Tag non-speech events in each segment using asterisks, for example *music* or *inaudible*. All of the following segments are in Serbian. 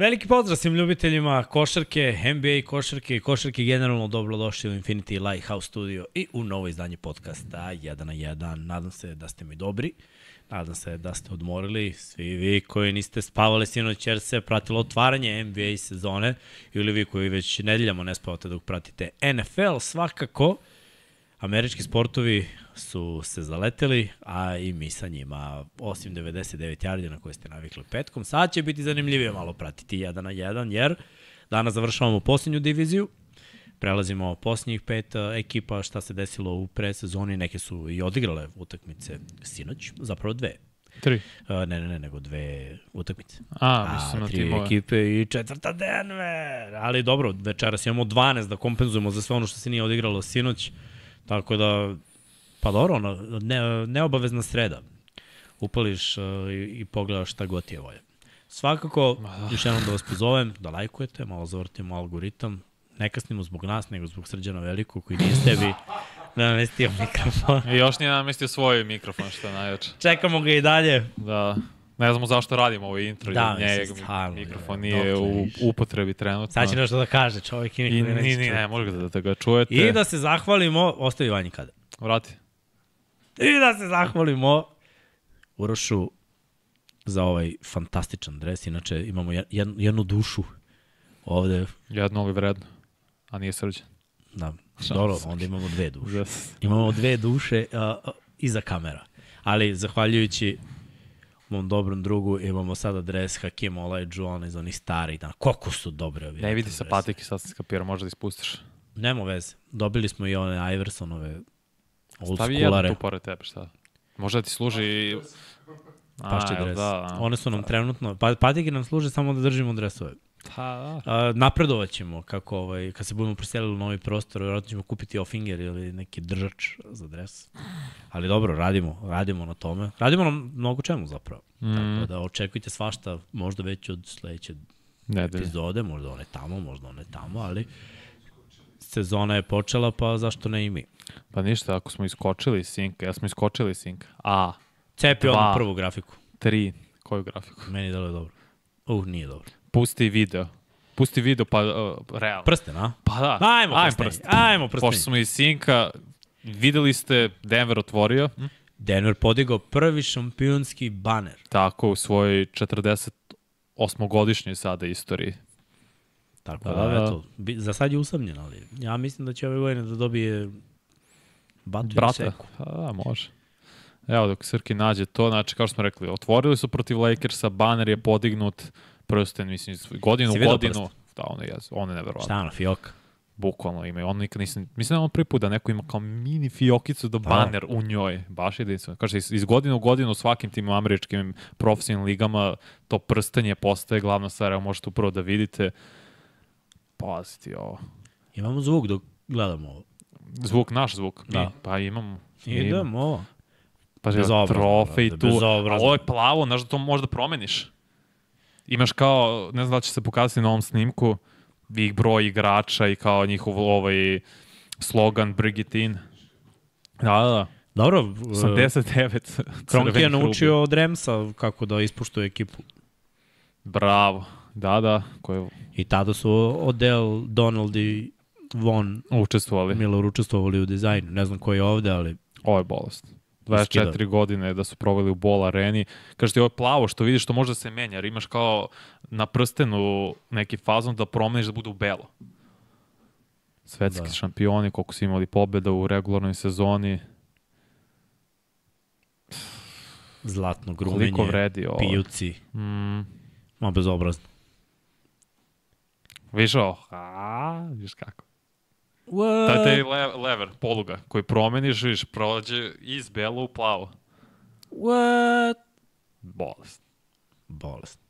Veliki pozdrav svim ljubiteljima košarke, NBA košarke i košarke generalno. Dobrodošli u Infinity Lighthouse Studio i u novo izdanje podcasta 1 na 1. Nadam se da ste mi dobri, nadam se da ste odmorili, svi vi koji niste spavali sinoć jer se pratilo otvaranje NBA sezone ili vi koji već nedeljamo ne spavate dok pratite NFL, svakako američki sportovi su se zaleteli, a i mi sa njima, osim 99 yardi na koje ste navikli petkom. Sad će biti zanimljivije malo pratiti jedan na jedan, jer danas završavamo posljednju diviziju, prelazimo posljednjih pet uh, ekipa, šta se desilo u presezoni, neke su i odigrale utakmice sinoć, zapravo dve. Tri. Uh, ne, ne, ne, nego dve utakmice. A, mislim na tri timove. ekipe i četvrta Denver. Ali dobro, večeras imamo 12 da kompenzujemo za sve ono što se nije odigralo sinoć. Tako da, pa dobro, ono, ne, neobavezna sreda. Upališ uh, i, i pogledaš šta god ti je volje. Svakako, još jednom da vas pozovem, da lajkujete, malo zavrtimo algoritam. Ne kasnimo zbog nas, nego zbog Srđana Velikog koji nije s tebi namestio mikrofon. I još nije namestio svoj mikrofon, što je najjače. Čekamo ga i dalje. Da. Ne znamo zašto radimo ovaj intro, Da, jer mislim, stvarno, mikrofon nije u upotrebi trenutno. Sad će nešto da kaže čovjek i I niko ni, neće ni, čuti. ne, može da, da ga čujete. I da se zahvalimo, ostavi Vanji kada. Vrati. I da se zahvalimo Urošu za ovaj fantastičan dres. Inače imamo jednu, jednu dušu ovde. Jedno li vredno, a nije srđan. Da, *laughs* dobro, onda imamo dve duše. Yes. Imamo dve duše uh, iza kamera. Ali zahvaljujući mom dobrom drugu imamo sada dres Hakim Olajuđuana iz onih starih dana. Koliko su dobre ovi. Ne vidi sa patike, sad se skapira, možda da ispustiš. Nema veze. Dobili smo i one Iversonove old Stavi schoolare. tu pored tebe, šta? Možda da ti služi... Pašće dres. Da, a. One su nam trenutno, pa, patike nam služe samo da držimo dresove. Pa, da. A, napredovat ćemo kako ovaj, kad se budemo preselili u novi prostor, vjerojatno ćemo kupiti ofinger ili neki držač za dres. Ali dobro, radimo, radimo na tome. Radimo na mnogo čemu zapravo. Mm. Tako da očekujte svašta, možda već od sledeće Ne, da. epizode, možda one tamo, možda one tamo, ali sezona je počela, pa zašto ne i mi? Pa ništa, ako smo iskočili sinka, ja smo iskočili sinka. A, Cepi Dva. onu prvu grafiku. tri, koju grafiku? Meni delo je dobro. Uh, nije dobro. Pusti video. Pusti video, pa uh, realno. Prsten, a? Pa da, Ajmo, ajmo prsten. prst. Ajmo prsten. Pošto smo iz sinka, videli ste Denver otvorio, hm? Denver podigao prvi šampionski baner. tako u svojoj 48-godišnjoj sada istoriji. Tako Da, da, da. eto, bi, za sad je usamljen, ali ja mislim da će ove godine da dobije batu i Brata, seku. pa da, može. Evo dok Srki nađe to, znači kao što smo rekli, otvorili su protiv Lakersa, baner je podignut, prsten, mislim, godinu godinu. Da, ono je, ono je neverovatno. Šta je ono, fioka? Bukvalno ima. On nikad nisam, mislim da je on prvi put da neko ima kao mini fiokicu do Da. baner u njoj. Baš jedinstveno. Kaže, iz, iz godine u godinu u svakim tim američkim profesionalnim ligama to prstanje postaje glavna stvar. Evo možete upravo da vidite. Paziti ovo. Imamo zvuk dok gledamo ovo. Zvuk, naš zvuk. Mi, Da. Pa imamo. Idemo ovo. Pa Bezobrazno, trofej tu. bezobrazno. Ovo je plavo, znaš da to možda promeniš. Imaš kao, ne znam da će se pokazati na ovom snimku, ih broj igrača i kao njihov ovaj slogan Bring it in. Da, da, da. Dobro, 89. Kronki je naučio od Remsa kako da ispuštuje ekipu. Bravo. Da, da, koji I tada su Odell, Donald i Von učestvovali. Miller učestvovali u dizajnu. Ne znam ko je ovde, ali Ovo je bolest. 24 Iskida. godine da su proveli u bol areni. Kaže ti ovo je plavo što vidiš što može da se menja, jer imaš kao na prstenu neki fazon da promeniš da bude u belo. Svetski Da. šampioni, koliko su imali pobjeda u regularnoj sezoni. zlatno grumenje, Koliko vredi ovo? pijuci, Mm, ma bezobrazno. viš ovo? A, viš kako. What? Taj, taj le, lever, poluga, koji promeniš, viš, prođe iz belo u plavo. What? Bolest. Bolest.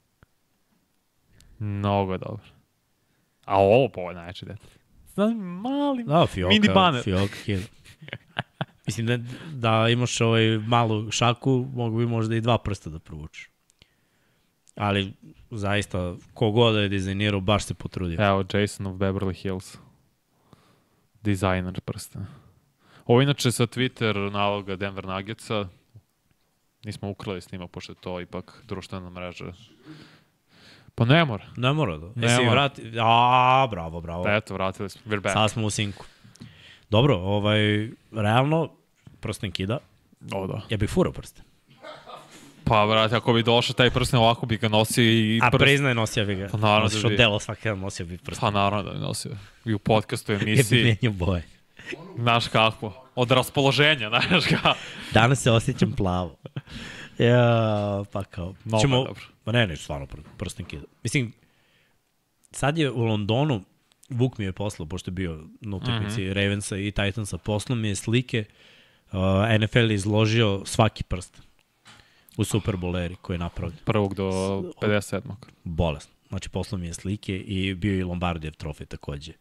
Mnogo je dobro. A ovo po najveći detalj. Znam, mali, Da, fioka, Mini baner. Fioka, kid. *laughs* Mislim da, da imaš ovaj malu šaku, mogu bi možda i dva prsta da provučeš. Ali, zaista, kogod da je dizajnirao, baš se potrudio. Evo, Jason of Beverly Hills. Dizajner prsta. Ovo inače sa Twitter naloga Denver Nuggetsa. Nismo ukrali s njima, pošto je to ipak društvena mreža. Pa ne mora. Ne mora da. Ne Jesi mora. vrati... A, bravo, bravo. Pa eto, vratili smo. We're back. Sad smo u sinku. Dobro, ovaj, realno, prsten kida. O, da. Ja bih furao prsten. Pa, brate, ako bi došao taj prsten, ovako bi ga nosio i... A prst- priznaj, nosio bi ga. Pa naravno Nosiš da bi. odelo svaki dan, nosio bi prsten. Pa naravno da bi nosio. I u podcastu, *laughs* Je bi emisiji, menio boje. znaš kako. Od raspoloženja, *laughs* znaš kako. Danas se osjećam plavo. Ja, pa kao. Mnogo ćemo, dobro. Pa ne, ne, stvarno pr- prsten kida. Mislim, sad je u Londonu, Vuk mi je poslao, pošto je bio na utakmici mm. -hmm. Ravensa i Titansa, poslao mi je slike, uh, NFL je izložio svaki prst u Super Bowl eri koji je napravljen. Prvog do 57. Bolesno. Znači, poslao mi je slike i bio i Lombardijev trofej takođe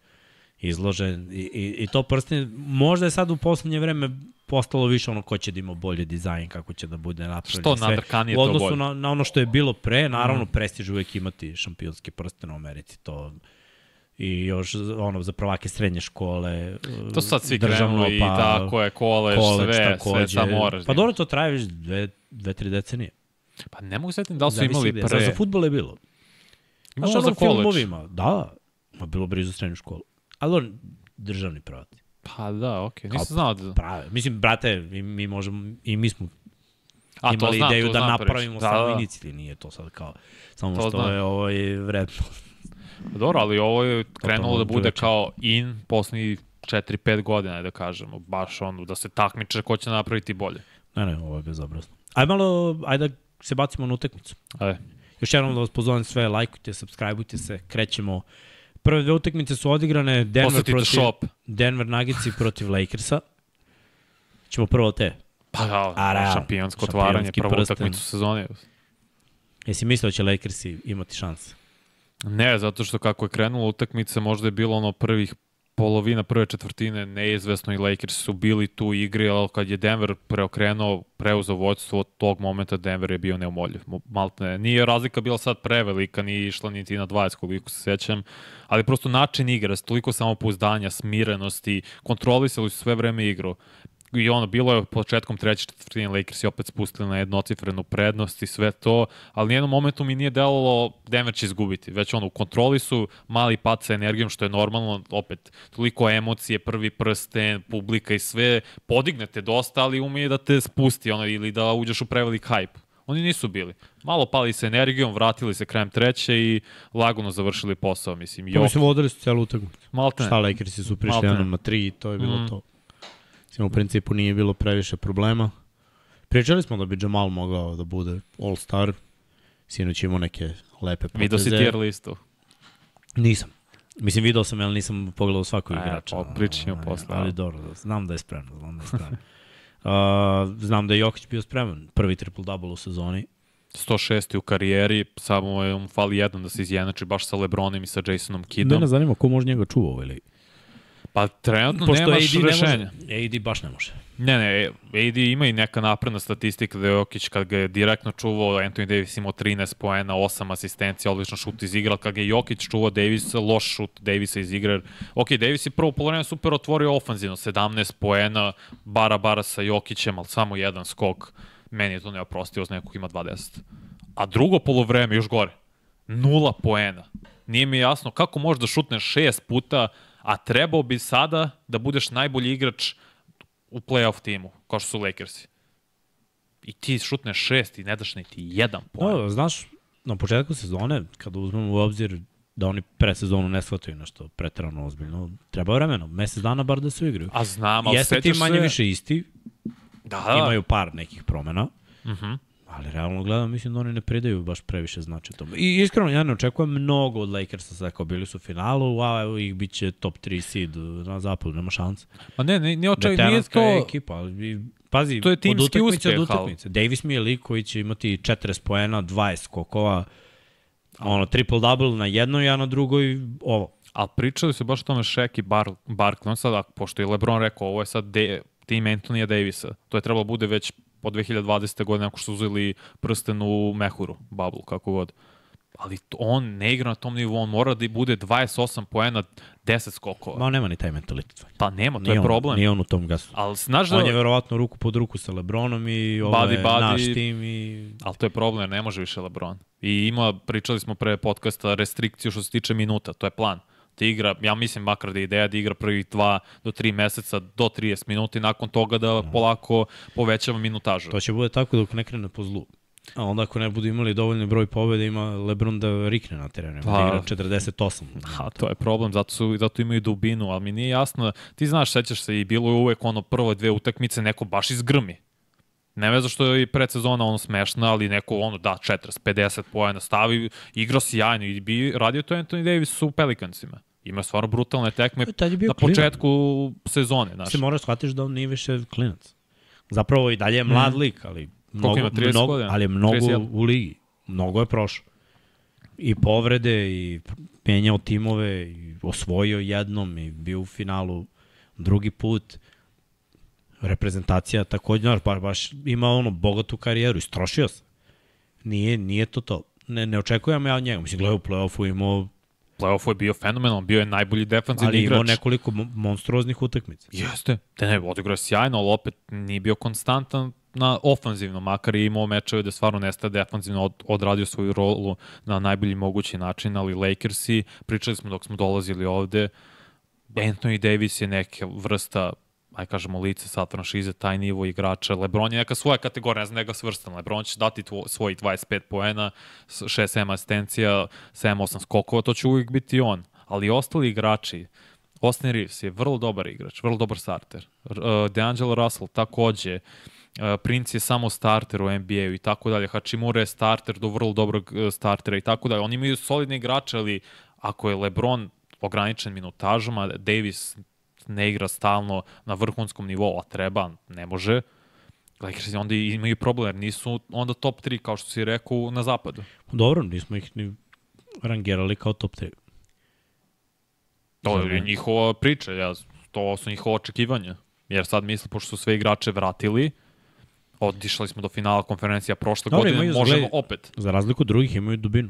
izložen. I, i, i to prsten, možda je sad u poslednje vreme postalo više ono ko će da ima bolji dizajn, kako će da bude napravljen. Što sve. nadrkanije, U to odnosu bolje. na, na ono što je bilo pre, naravno, mm. prestiž uvek imati šampionski prsten u Americi. To i još ono za prvake srednje škole To su sad svi državno, krenuli i tako je, kolež, koleđ sve, takođe. sve sad moraš. Pa da dobro, to traje već dve, dve, tri decenije. Pa ne mogu setiti da li su Zavisi imali gde. pre. Za, za futbol je bilo. Znaš, Imamo ono za u koleđ. filmovima, da, ma bilo blizu srednju školu. Ali on, državni prvati. Pa da, okej. Nisam znao da... Prave. Mislim, brate, mi, mi možemo, i mi smo A to imali znam, ideju to da znam napravimo priču. samo da, da. nije to sad kao, samo To što znam. je ovo je vredno. Dobro, ali ovo je krenulo da bude kao in poslednjih 4-5 godina, da kažemo. Baš ono, da se takmiče ko će napraviti bolje. Ne, ne, ovo je bezobrazno. Aj malo, ajde da se bacimo na utakmicu. Ajde. Još jednom da vas pozovem sve, lajkujte, subscribeujte se, krećemo. Prve dve utakmice su odigrane, Denver Posetite protiv, shop. Denver Nuggetsi protiv Lakersa. Ćemo prvo te. Pa da, A, realno. šampionsko Šampionski otvaranje, prvu prsten. utakmicu sezone. Jesi mislio da će Lakersi imati šanse? Ne, zato što kako je krenula utakmica, možda je bilo ono prvih polovina prve četvrtine neizvesno i Lakers su bili tu u igri, ali kad je Denver preokrenuo, preuzeo vođstvo od tog momenta Denver je bio neumoljiv. Mo- Maltene, nije razlika bila sad prevelika, nije išla niti na 20 koliko se sećam, ali prosto način igre, toliko samopouzdanja, smirenosti, kontrolisali su sve vreme igru. I ono, bilo je početkom treće četvrtine Lakers je opet spustili na jednocifrenu prednost i sve to, ali nijednom momentu mi nije delovalo Denver će izgubiti. Već ono, u kontroli su mali pad sa energijom, što je normalno, opet, toliko emocije, prvi prsten, publika i sve, podignete dosta, ali umije da te spusti ono, ili da uđeš u prevelik hype. Oni nisu bili. Malo pali sa energijom, vratili se krajem treće i lagano završili posao, mislim. Pa Jo, mislim, vodili su celu utakmicu. Maltene. Šta, Lakersi su prišli Maltene. jednom na tri i to je bilo Mm. to. Mislim, u principu nije bilo previše problema. Pričali smo da bi Jamal mogao da bude all-star. Sinoć imao neke lepe poteze. Vidio si tier listu. Nisam. Mislim, video sam, ali nisam pogledao svakog E, igrača. pričat ćemo Ovaj, posle, Ali dobro, znam da je spreman. Znam da je spreman. uh, znam da je Jokić bio spreman. Prvi triple-double u sezoni. 106. u karijeri, samo je mu fali jedan da se izjednači baš sa Lebronom i sa Jasonom Kiddom. Mene zanima ko može njega čuva ovaj lig. Pa trenutno Pošto nemaš AD rešenja. ne može. AD baš ne može. Ne, ne, AD ima i neka napredna statistika da je Jokić kad ga je direktno čuvao, Anthony Davis imao 13 poena, 8 asistencija, odlično šut iz igra, kad ga je Jokić čuvao Davis, loš šut Davisa iz igre. Ok, Davis je prvo polovreme super otvorio ofanzivno, 17 poena, bara bara sa Jokićem, ali samo jedan skok. Meni je to neoprostivo, za nekog ima 20. A drugo polovreme, još gore, nula poena. Nije mi jasno kako možeš da šutneš šest puta, a trebao bi sada da budeš najbolji igrač u playoff timu, kao što su Lakersi. I ti šutneš šest i ne daš niti jedan poen. Da, znaš, na početku sezone, kada uzmemo u obzir da oni pre sezonu ne shvataju nešto pretrano ozbiljno, treba vremena, mesec dana bar da se igraju. A znam, ali Jeste ti manje se... više isti, Da, da. imaju par nekih promena, Uh -huh. Ali realno gledam, mislim da oni ne pridaju baš previše značaj tome. I iskreno, ja ne očekujem mnogo od Lakersa, sad kao bili su u finalu, wow, evo ih bit će top 3 seed na zapadu, nema šanse. Ma ne, ne, ne očaj, nije to... ekipa, ali pazi, To je od timski utakmice do uspeh, ali- utakmice. Davis mi je lik koji će imati 40 poena, 20 skokova, ono, triple-double na jednoj, a na drugoj ovo. Ali pričali su baš o tome Shaq i Bar, Barkley. On sad, pošto je LeBron rekao, ovo je sad de, tim Antonija Davisa. To je trebalo bude već po 2020. godine ako što su uzeli prsten u Mehuru, bubble, kako god. ali to- on ne igra na tom nivou, on mora da bude 28 poena, 10 skokova. Ma on nema ni taj mentalitet. Pa nema, to Nije je on, problem. Nije on u tom gasu. Ali znaš da... On je verovatno ruku pod ruku sa Lebronom i ovo Buddy, je buddy. naš tim i... Ali to je problem, jer ne može više LeBron. I ima, pričali smo pre podcasta, restrikciju što se tiče minuta, to je plan. Da igra, ja mislim makar da je ideja da igra prvih 2 do 3 meseca do 30 minuta i nakon toga da polako povećava minutažu. To će bude tako dok ne krene po zlu. A onda ako ne budu imali dovoljni broj pobjeda, ima Lebron da rikne na terenu. Pa. Da igra 48. A to je problem, zato, su, zato imaju dubinu, ali mi nije jasno, ti znaš, sećaš se i bilo je uvek ono prvo dve utakmice, neko baš izgrmi. Ne veze što je i predsezona ono smešna, ali neko ono da 40, 50 pojena stavi, igra sjajno i bi radio to Anthony Davis u Pelicansima. Ima stvarno brutalne tekme E, na klinac. početku sezone. Znaš. Se mora shvatiti da on nije više klinac. Zapravo i dalje je mlad lik, ali mnogo, ima, 30 mnogo, godina? ali je mnogo 31? u ligi. Mnogo je prošao. I povrede, i penjao timove, i osvojio jednom, i bio u finalu drugi put. Reprezentacija takođe, znaš, baš, baš ima ono bogatu karijeru, istrošio se. Nije, nije to to. Ne, ne očekujem ja od njega. Mislim, gledaj u play-offu imao, Playoff je bio fenomenalan, bio je najbolji defanzivni ali igrač. imao nekoliko mo- monstruoznih utakmica. Jeste. Te ne, odigrao je sjajno, ali opet nije bio konstantan na ofanzivno, makar je imao mečeve da stvarno nestaje defanzivno od, odradio svoju rolu na najbolji mogući način, ali Lakersi, pričali smo dok smo dolazili ovde, Anthony Davis je neka vrsta aj kažemo lice sa franšize, taj nivo igrača. Lebron je neka svoja kategorija, ne znam njega svrstan. Lebron će dati tvo, svojih 25 poena, 6-7 asistencija, 7-8 skokova, to će uvijek biti on. Ali ostali igrači, Austin Reeves je vrlo dobar igrač, vrlo dobar starter. Uh, DeAngelo Russell takođe, uh, Prince je samo starter u NBA-u i tako dalje. Hachimura je starter do vrlo dobrog uh, startera i tako dalje. Oni imaju solidne igrače, ali ako je LeBron ograničen minutažom, a Davis ne igra stalno na vrhunskom nivou, a treba, ne može, Lakersi onda imaju problem, nisu onda top 3, kao što si rekao, na zapadu. Dobro, nismo ih ni rangirali kao top 3. To je njihova priča, ja, to su njihova očekivanja. Jer sad misle, pošto su sve igrače vratili, otišli smo do finala konferencija prošle Dobro, godine, možemo zgled- opet. Za razliku od drugih imaju dubinu.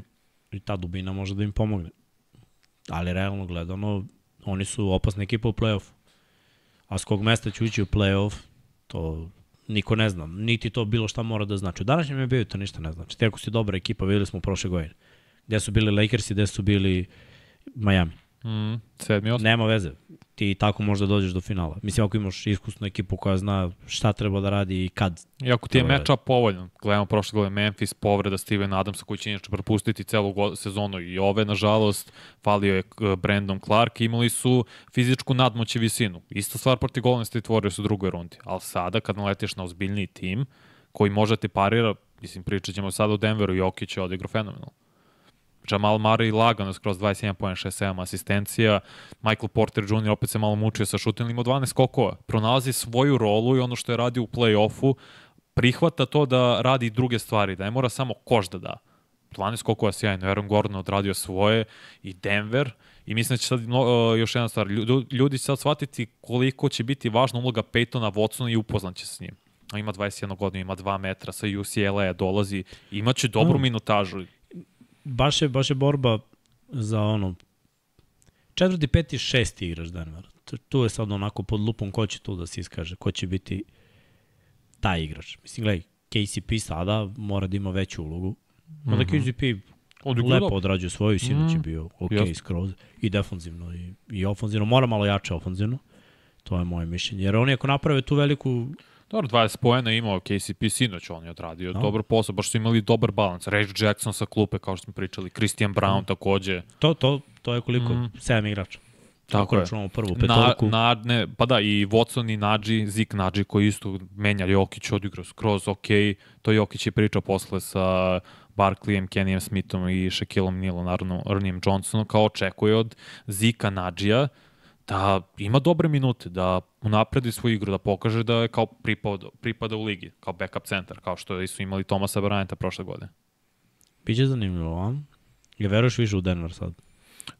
I ta dubina može da im pomogne. Ali realno gledano, oni su opasna ekipa u play-offu. A s kog mesta će ući u play-off, to niko ne zna. Niti to bilo šta mora da znači. U današnjem NBA to ništa ne znači. Ti ako si dobra ekipa, videli smo prošle godine. Gde su bili Lakersi, gde su bili Miami. Mm, sedmi, osmi. Nema veze. Ti tako možda dođeš do finala. Mislim, ako imaš iskusnu ekipu koja zna šta treba da radi i kad. I ako ti je Dobro. matchup povoljan, gledamo prošle godine Memphis, povreda Steven Adamsa koji će inače propustiti celu sezonu i ove, nažalost, falio je eh, Brandon Clark, imali su fizičku nadmoć i visinu. Ista stvar protiv Golden State Warriors u drugoj rundi, ali sada kad naletiš na ozbiljniji tim koji može da ti parira, mislim pričat ćemo sada o Denveru, Jokić je odigrao fenomenalno. Jamal Murray lagano skroz 21 poen, 6-7 asistencija. Michael Porter Jr. opet se malo mučio sa šutem, imao 12 skokova. Pronalazi svoju rolu i ono što je radio u play-offu, prihvata to da radi druge stvari, da ne mora samo koš da da. 12 skokova sjajno, Aaron Gordon odradio svoje i Denver i mislim da će sad no, uh, još jedna stvar, ljudi, će sad shvatiti koliko će biti važna uloga Peytona Watsona i upoznat će s njim. Ima 21 godinu, ima 2 metra, sa UCLA dolazi, imaće dobru Mm. minutažu. Baš je, baš je borba za ono četvrti, peti, šesti igrač Denvera. Tu- je sad onako pod lupom ko će tu da se iskaže, ko će biti taj igrač. Mislim, gledaj, KCP sada mora da ima veću ulogu. Mada mm -hmm. KCP Odigrao lepo odrađuje svoju, sinoć je Mm, bio ok jasno. skroz. I defanzivno i, i ofanzivno. Mora malo jače ofanzivno. To je moje mišljenje. Jer oni ako naprave tu veliku Dobro, 20 poena imao KCP sinoć, on je odradio No. dobar posao, baš su imali dobar balans. Reggie Jackson sa klupe, kao što smo pričali, Christian Brown takođe. To, to, to je koliko? Mm. Sedam igrača. Tako Ako je. računamo prvu Na, petorku. na, ne, pa da, i Watson i Nadji, Zik Nadji koji isto menja Jokić, odigrao skroz ok. To Jokić je pričao posle sa Barkleyem, Kennyem Smithom i Shaquillom Nilom, naravno Ernijem Johnsonom, kao očekuje od Zika Nadjija da ima dobre minute, da unapredi svoju igru, da pokaže da je kao pripada, pripada u ligi, kao backup centar, kao što su imali Tomasa Bryanta prošle godine. Biće zanimljivo, a? Je veruješ više u Denver sad?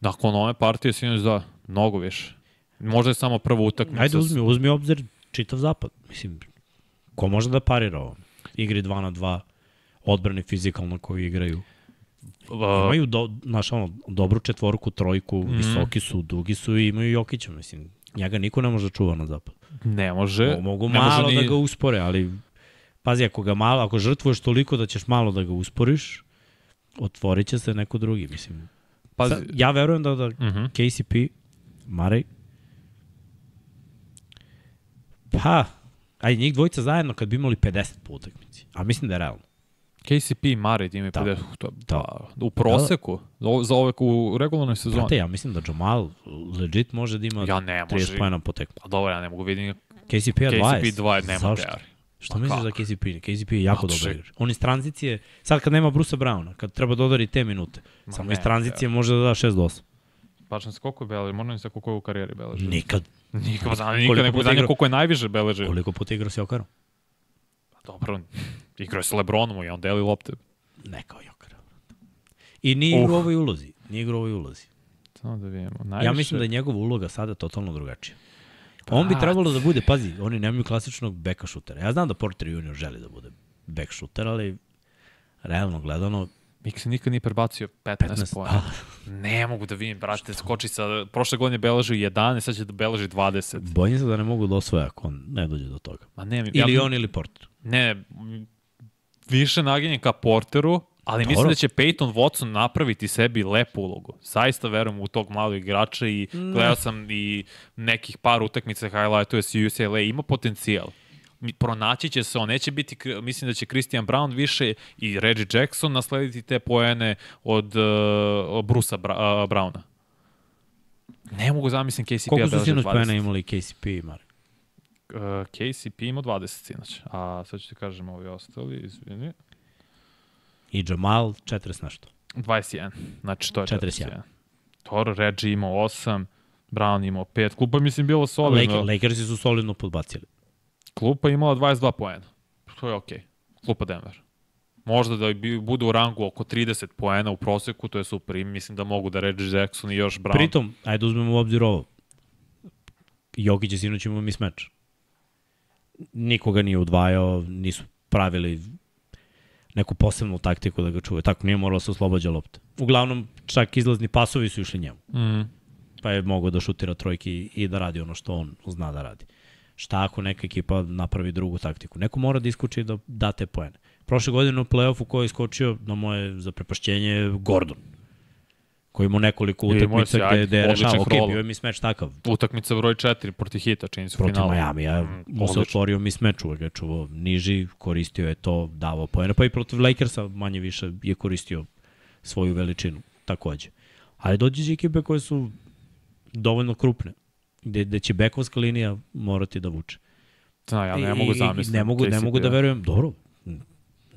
Nakon ove partije sinoć da, mnogo više. Možda je samo prva utakmica. Ajde, uzmi, uzmi obzir čitav zapad. Mislim, ko može da parira ovo? Igri 2 na 2, odbrani fizikalno koji igraju. Uh, Imaju do, znaš, ono, dobru četvorku, trojku, Mhm. visoki su, dugi su i imaju Jokića, mislim. Njega niko ne može da čuva na zapad. ne može. Mo- Mogu ne može malo ni- da ga uspore, ali pazi, ako ga malo, ako žrtvuješ toliko da ćeš malo da ga usporiš, otvorit će se neko drugi, mislim. Pazi, Sad, ja verujem da, da Mhm. KCP, Marej, pa, aj njih dvojica zajedno kad bi imali 50 po utakmici, a mislim da je realno. KCP i Mare imaju Da. 50. To, Da. da. U proseku, za- za ove u regularnoj sezoni. Znate, ja mislim da Jamal legit može da ima Ja ne 30 može. pojena po tekmu. A dobro, ja ne mogu vidim KCP je 20. KCP 2, nema Zašto? teori. Što Pa misliš za KCP? KCP je jako što dobar igrač. On iz tranzicije, sad kad nema Brusa Browna, kad treba dodari te minute, Ma samo ne, iz tranzicije može da da 6 do 8. Baš se koliko je beleži, možda mi se koliko je u karijeri beleži. Nikad. Nikad, znam, Koliko nikad ne puta znam igrao? koliko je najviše beleži. Koliko puta igrao si Okarom? Dobro, igrao je sa Lebronom i on deli lopte. Ne kao Jokara. I nije igrao u Uh. ovoj ulozi. Nije igrao u ovoj ulozi. Samo da vidimo. Najviše... Ja mislim da je njegova uloga sada totalno drugačija. On bi Pa. trebalo da bude, pazi, oni nemaju klasičnog beka šutera. Ja znam da Porter Junior želi da bude bek šuter, ali realno gledano, Mik se nikad nije prebacio 15, 15 pojena. Ne mogu da vidim, brate, skoči sa... Prošle godine beleži 11, sad će da beleži 20. bojim se da ne mogu da osvoje ako on ne dođe do toga. Ma ne, mi- Ili ja, on ili Porter. Ne, više naginjem ka Porteru, ali mislim Dobro. da će Peyton Watson napraviti sebi lepu ulogu. Zaista verujem u tog malog igrača i gledao sam i nekih par utakmica highlightuje se UCLA, ima potencijal. Pronaći će se on, neće biti, mislim da će Christian Brown više i Reggie Jackson naslediti te poene od uh, Brusa Bra uh, Browna. Ne mogu zamislim KCP-a Koliko su sinoć 20. pojena imali KCP i Mark? Uh, KCP ima 20 sinoć, a sad ću ti kažem ovi ostali, izvini. I Jamal 40 nešto. 21, znači to je 41. 41. Toro, Reggie imao 8, Brown imao 5, klupa mislim bilo solidno. Laker, Lakersi su solidno podbacili. Klupa imala 22 poena. To je okej. Klupa Denver. Možda da bi budu u rangu oko 30 poena u proseku, to je super. I mislim da mogu da Reggie Jackson i još Brown. Pritom, ajde uzmemo u obzir ovo. Jokić je sinoć imao mismeč. Nikoga nije udvajao, nisu pravili neku posebnu taktiku da ga čuve. Tako nije moralo da se oslobađa lopte. Uglavnom, čak izlazni pasovi su išli njemu. Mm. Pa je mogao da šutira trojki i da radi ono što on zna da radi. Šta ako neka ekipa napravi drugu taktiku? Neko mora da iskuči da da te poene. Prošle godine u play-offu ko je iskočio na moje zaprepašćenje je Gordon koji ima nekoliko utakmica gde, gde je rešao. Ok, bio je mi smeč takav. Utakmica broj 4 protiv Hita, čini se u Protiv finalu. Miami, ja Mm, mu se otvorio mi smeč, uvek je čuvao niži, koristio je to, davao poene, pa i protiv Lakersa manje više je koristio svoju veličinu, takođe. Ali dođe ekipe koje su dovoljno krupne, gde, gde će bekovska linija morati da vuče. Da, ja ne I- mogu zamisliti. Ne mogu, ne mogu da verujem, dobro,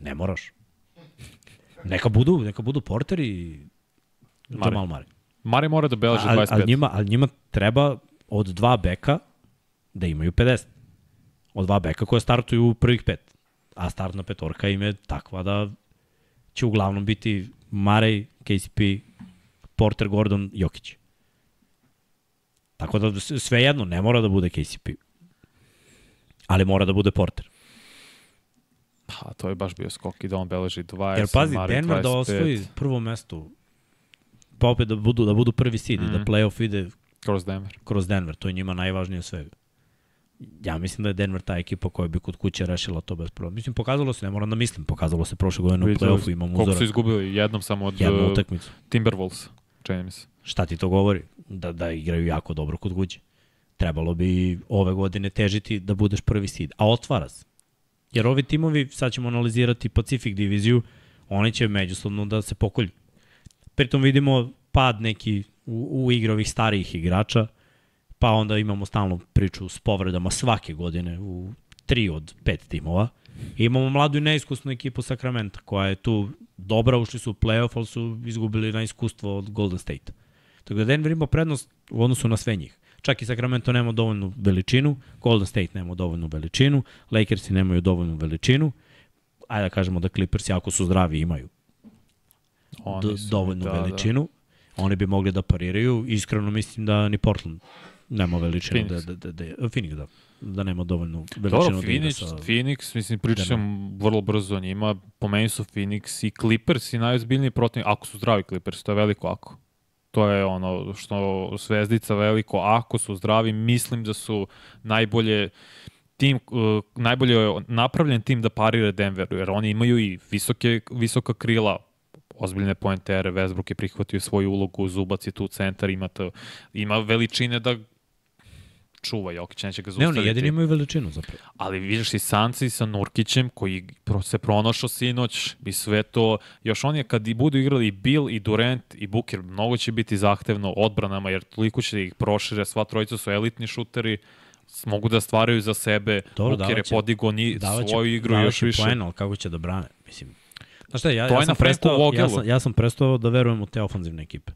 ne moraš. Neka budu, neka budu Porter i Mare. Jamal Mare. Mare mora da beleži Ali, 25. ali, njima, ali njima treba od dva beka da imaju 50. Od dva beka koje startuju u prvih pet. A startna petorka im je takva da će uglavnom biti Marej, KCP, Porter, Gordon, Jokić. Tako da sve jedno, ne mora da bude KCP. Ali mora da bude Porter. Pa, to je baš bio skok i da on beleži 20. Jer pazi, Mare Denver da 25. osvoji prvo mesto, pa opet da budu, da budu prvi seed mm. i da Mhm. playoff ide Kroz Denver. kroz Denver, to je njima najvažnije od svega. Ja mislim da je Denver ta ekipa koja bi kod kuće rešila to bez problema. Mislim, pokazalo se, ne moram da mislim, pokazalo se prošle godine u play-offu, imam Koliko su uzorak, izgubili? Jednom samo od jednu uh, utakmicu. Timberwolves, čini mi se. Šta ti to govori? Da, da igraju jako dobro kod kuće. Trebalo bi ove godine težiti da budeš prvi seed. A otvara se. Jer ovi timovi, sad ćemo analizirati Pacific diviziju, oni će međusobno da se pokolju. Pritom vidimo pad neki u, u igri ovih starijih igrača, pa onda imamo stalnu priču s povredama svake godine u tri od pet timova. I imamo mladu i neiskusnu ekipu Sakramenta, koja je tu dobra, ušli su u playoff, ali su izgubili na iskustvo od Golden State. Tako da Denver ima prednost u odnosu na sve njih. Čak i Sacramento nema dovoljnu veličinu, Golden State nema dovoljnu veličinu, Lakersi nemaju dovoljnu veličinu, ajde da kažemo da Clippersi ako su zdravi imaju Oni su, dovoljnu da, veličinu, oni bi mogli da pariraju. Iskreno mislim da ni Portland Nema veličinu Phoenix. da, da, da, da, Phoenix, da. Da nema dovoljnu veličinu Dobro, da Phoenix, sa... Phoenix, mislim, pričam vrlo brzo o njima. Po meni su Phoenix i Clippers i najozbiljniji protiv, ako su zdravi Clippers, to je veliko ako. To je ono što zvezdica veliko, ako su zdravi, mislim da su najbolje tim, uh, najbolje napravljen tim da parira Denveru, jer oni imaju i visoke, visoka krila, ozbiljne poentere, Westbrook je prihvatio svoju ulogu, Zubac je tu centar, ima, to, ima veličine da čuva Jokić, neće ga Ne, zaustaviti. oni jedini imaju veličinu zapravo. Ali vidiš i Sanci sa Nurkićem koji se pronašao sinoć i sve to. Još on je kad i budu igrali i Bill i Durant i Booker, mnogo će biti zahtevno odbranama jer toliko će ih prošire. Sva trojica su elitni šuteri mogu da stvaraju za sebe. Dobro, Booker je davaće- podigo ni Davaće, svoju igru davaće još više. Poen, ali kako će da brane? Mislim, Znaš šta, ja, To ja, sam prestao, ja, sam, ja sam prestao da verujem u te ofanzivne ekipe.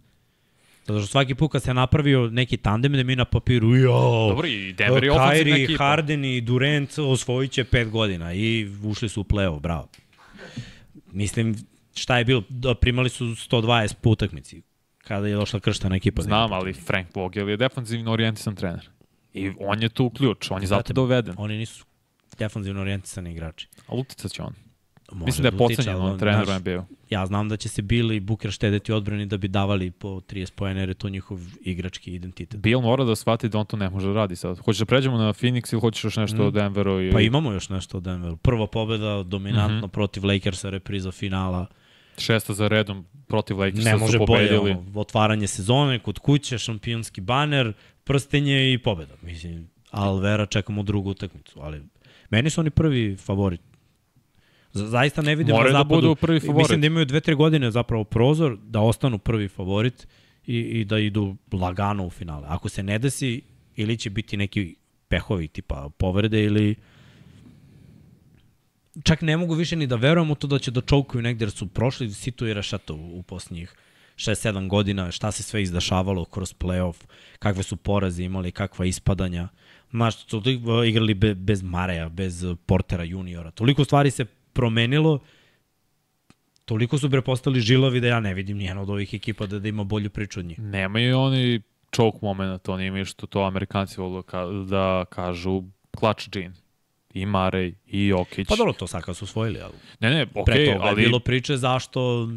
Zato što svaki put kad se napravio neki tandem da mi na papiru, jo, Dobro, i Denver je Kyrie, ekipa. Harden i Durant osvojit će pet godina i ušli su u play-off, bravo. Mislim, šta je bilo, da, primali su 120 po utakmici kada je došla krštana ekipa. Znam, ali. Frank Vogel je defanzivno orijentisan trener. I on je tu ključ, on je zato doveden. Oni nisu defanzivno orijentisani igrači. Ali uticat će on. Može Mislim da je utiče, pocenjen ali, on trener u znaš, NBA-u. Ja znam da će se Bill i Booker štedeti odbrani da bi davali po 30 pojene, jer je to njihov igrački identitet. Bill mora da shvati da on to ne može da radi sad. Hoćeš da pređemo na Phoenix ili hoćeš još nešto Mm. o Denveru? I... Pa imamo još nešto o Denveru. Prva pobeda dominantno mm -hmm. protiv Lakersa, repriza finala. Šesta za redom protiv Lakersa Ne su može bolje, pobedili. ono, otvaranje sezone, kod kuće, šampionski baner, prstenje i pobeda. Mislim, Alvera čekamo drugu utakmicu, ali meni su oni prvi favorit. Zaista ne vidim Moraju na da zapadu. budu prvi favorit. Mislim da imaju dve, tre godine zapravo prozor da ostanu prvi favorit i, i da idu lagano u finale. Ako se ne desi, ili će biti neki pehovi tipa povrede ili čak ne mogu više ni da verujem u to da će da čovkuju negde jer su prošli situ i rašato u, u posljednjih 6-7 godina, šta se sve izdašavalo kroz playoff, kakve su poraze imali, kakva ispadanja. Znaš, su li, uh, igrali be, bez Mareja, bez Portera juniora. Toliko stvari se promenilo, toliko su bre postali žilovi da ja ne vidim nijedna od ovih ekipa da, da ima bolju priču od njih. Nemaju oni choke moment, oni imaju što to Amerikanci volu da, ka, da kažu clutch gene. I Marej, i Jokić. Pa dobro, to sad kad su osvojili, ali Ne, ne, pre okej, toga ali je bilo priče zašto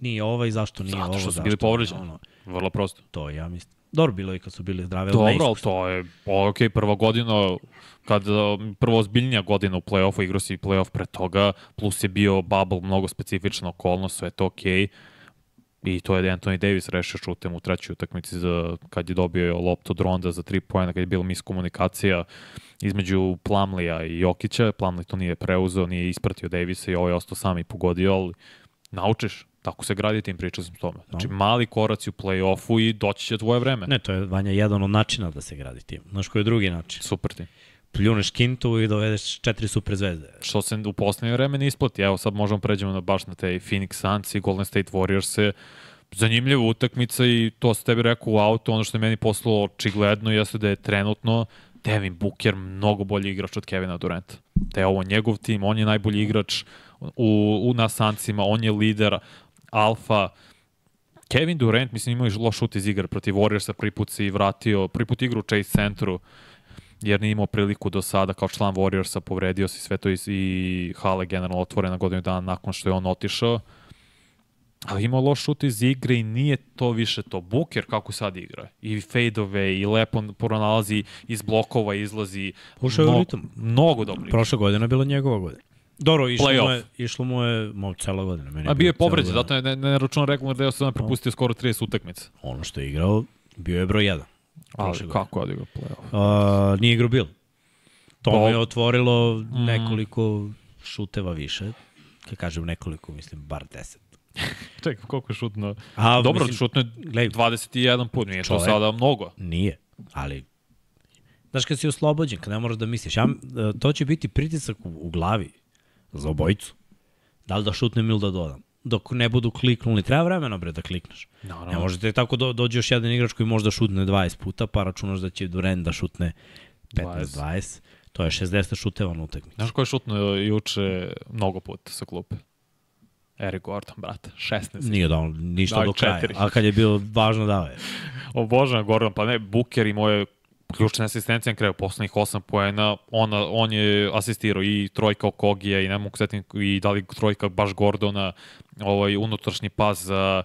nije ovaj, zašto nije Zato ovo, što su bili povređeni. Ono, vrlo prosto. to ja mislim. Dobro bilo i kad su bili zdravi. ali Dobro, ali to je, ok, prva godina, kad um, prvo ozbiljnija godina u play-offu, igrao si play-off pre toga, plus je bio bubble, mnogo specifična okolnost, sve to okej. I to je Anthony Davis rešio šutem u trećoj utakmici za, kad je dobio loptu od Ronda za tri pojena, kad je bila miskomunikacija između Plamlija i Jokića. Plamlij to nije preuzeo, nije ispratio Davisa i ovo je ostao sam i pogodio, ali naučiš. Tako se gradi tim, pričao sam s tome. Znači, mali koraci u play-offu i doći će tvoje vreme. Ne, to je Vanja jedan od načina da se gradi tim. Znaš koji je drugi način? Super tim. Pljuneš kintu i dovedeš četiri super zvezde. što se u poslednje vreme ne isplati. Evo sad možemo pređemo na baš na te Phoenix Suns i Golden State Warriors zanimljiva utakmica i to sam tebi rekao u auto, ono što je meni poslalo očigledno jeste da je trenutno Devin Booker mnogo bolji igrač od Kevina Duranta. Da je ovo njegov tim, on je najbolji igrač u, u na Sunsima, on je lider, alfa, Kevin Durant, mislim, imao je loš šut iz igre protiv Warriorsa, prvi put se i vratio, prvi put igru u Chase centru, jer nije imao priliku do sada kao član Warriorsa, povredio se sve to i, i hale generalno otvorena godinu dana nakon što je on otišao. Ali imao loš šut iz igre i nije to više to. Booker kako sad igra. I fadeove i lepo pronalazi iz blokova, izlazi. Ušao je u ritam. Mnogo dobro igra. Prošla godina je bila njegova godina. Dobro, išlo mu je, išlo mu je mo, cela godina. Meni A bio je povređen, zato je ne, ne račun regular deo sam propustio skoro 30 utakmica. Ono što je igrao, bio je broj 1. Ali kako je odigrao playoff? Uh, nije igrao Bill. To mu Bo- je otvorilo Mm. nekoliko šuteva više. Kad kažem nekoliko, mislim bar 10. *laughs* Čekaj, koliko je šutno? A, Dobro, mislim, šutno je gledaj, 21 put, nije to Čovek- sada mnogo. Nije, ali znaš kad si oslobođen, kad ne moraš da misliš, ja, e, to će biti pritisak u, u glavi za obojicu. Da li da šutnem ili da dodam. Dok ne budu kliknuli, treba vremena bre da klikneš. Naravno. Ne možete tako do, dođe još jedan igrač koji može da šutne 20 puta, pa računaš da će Durant da šutne 15-20. To je 60 šuteva na utakmici. Znaš ko je šutno juče mnogo puta sa klupe? Eric Gordon, brate. 16. Nije dao ništa Dao je do kraja. četiri. A kad je bilo važno dao je. *laughs* Obožavam Gordon, pa ne, Booker i moje ključne asistencije na kraju, poslednjih 8 poena, ona, on je asistirao i trojka Okogija i ne mogu setim i da li trojka baš Gordona, ovaj unutrašnji pas za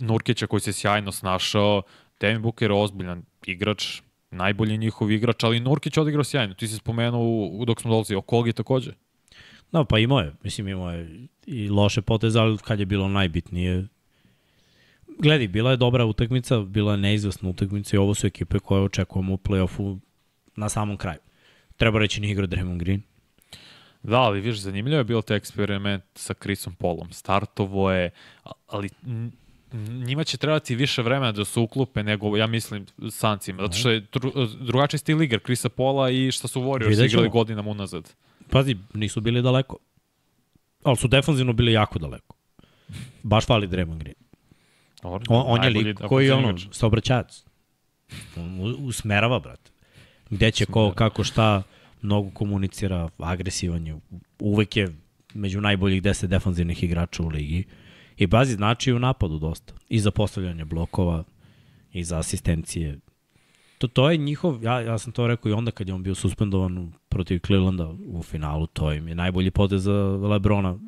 Nurkića koji se sjajno snašao. Devin Booker je ozbiljan igrač, najbolji njihov igrač, ali Nurkić odigrao sjajno. Ti si spomenuo dok smo dolazili, Okogi takođe. Da, pa imao je. Mislim, imao je i loše poteze, ali kad je bilo najbitnije, Gledi, bila je dobra utakmica, bila je neizvesna utakmica i ovo su ekipe koje očekujemo u play-offu na samom kraju. Treba reći nije igra Draymond Green. Da, ali viš, zanimljivo je bilo taj eksperiment sa Chrisom Polom. Startovo je, ali njima će trebati više vremena da se uklupe nego, ja mislim, Sancima. Zato što je dru, drugačiji stil igra Krisa Pola i što su Warriors igrali godinama unazad. Pazi, nisu bili daleko. Ali su defanzivno bili jako daleko. Baš fali Draymond Green. On, on je lik koji je ono, saobraćajac. On usmerava, brate. Gde će ko, kako, šta, mnogo komunicira, agresivan je. Uvek je među najboljih 10 defanzivnih igrača u ligi. I bazi znači u napadu dosta. I za postavljanje blokova, i za asistencije. To, to je njihov, ja, ja sam to rekao i onda kad je on bio suspendovan protiv Clevelanda u finalu, to im je najbolji potez za Lebrona.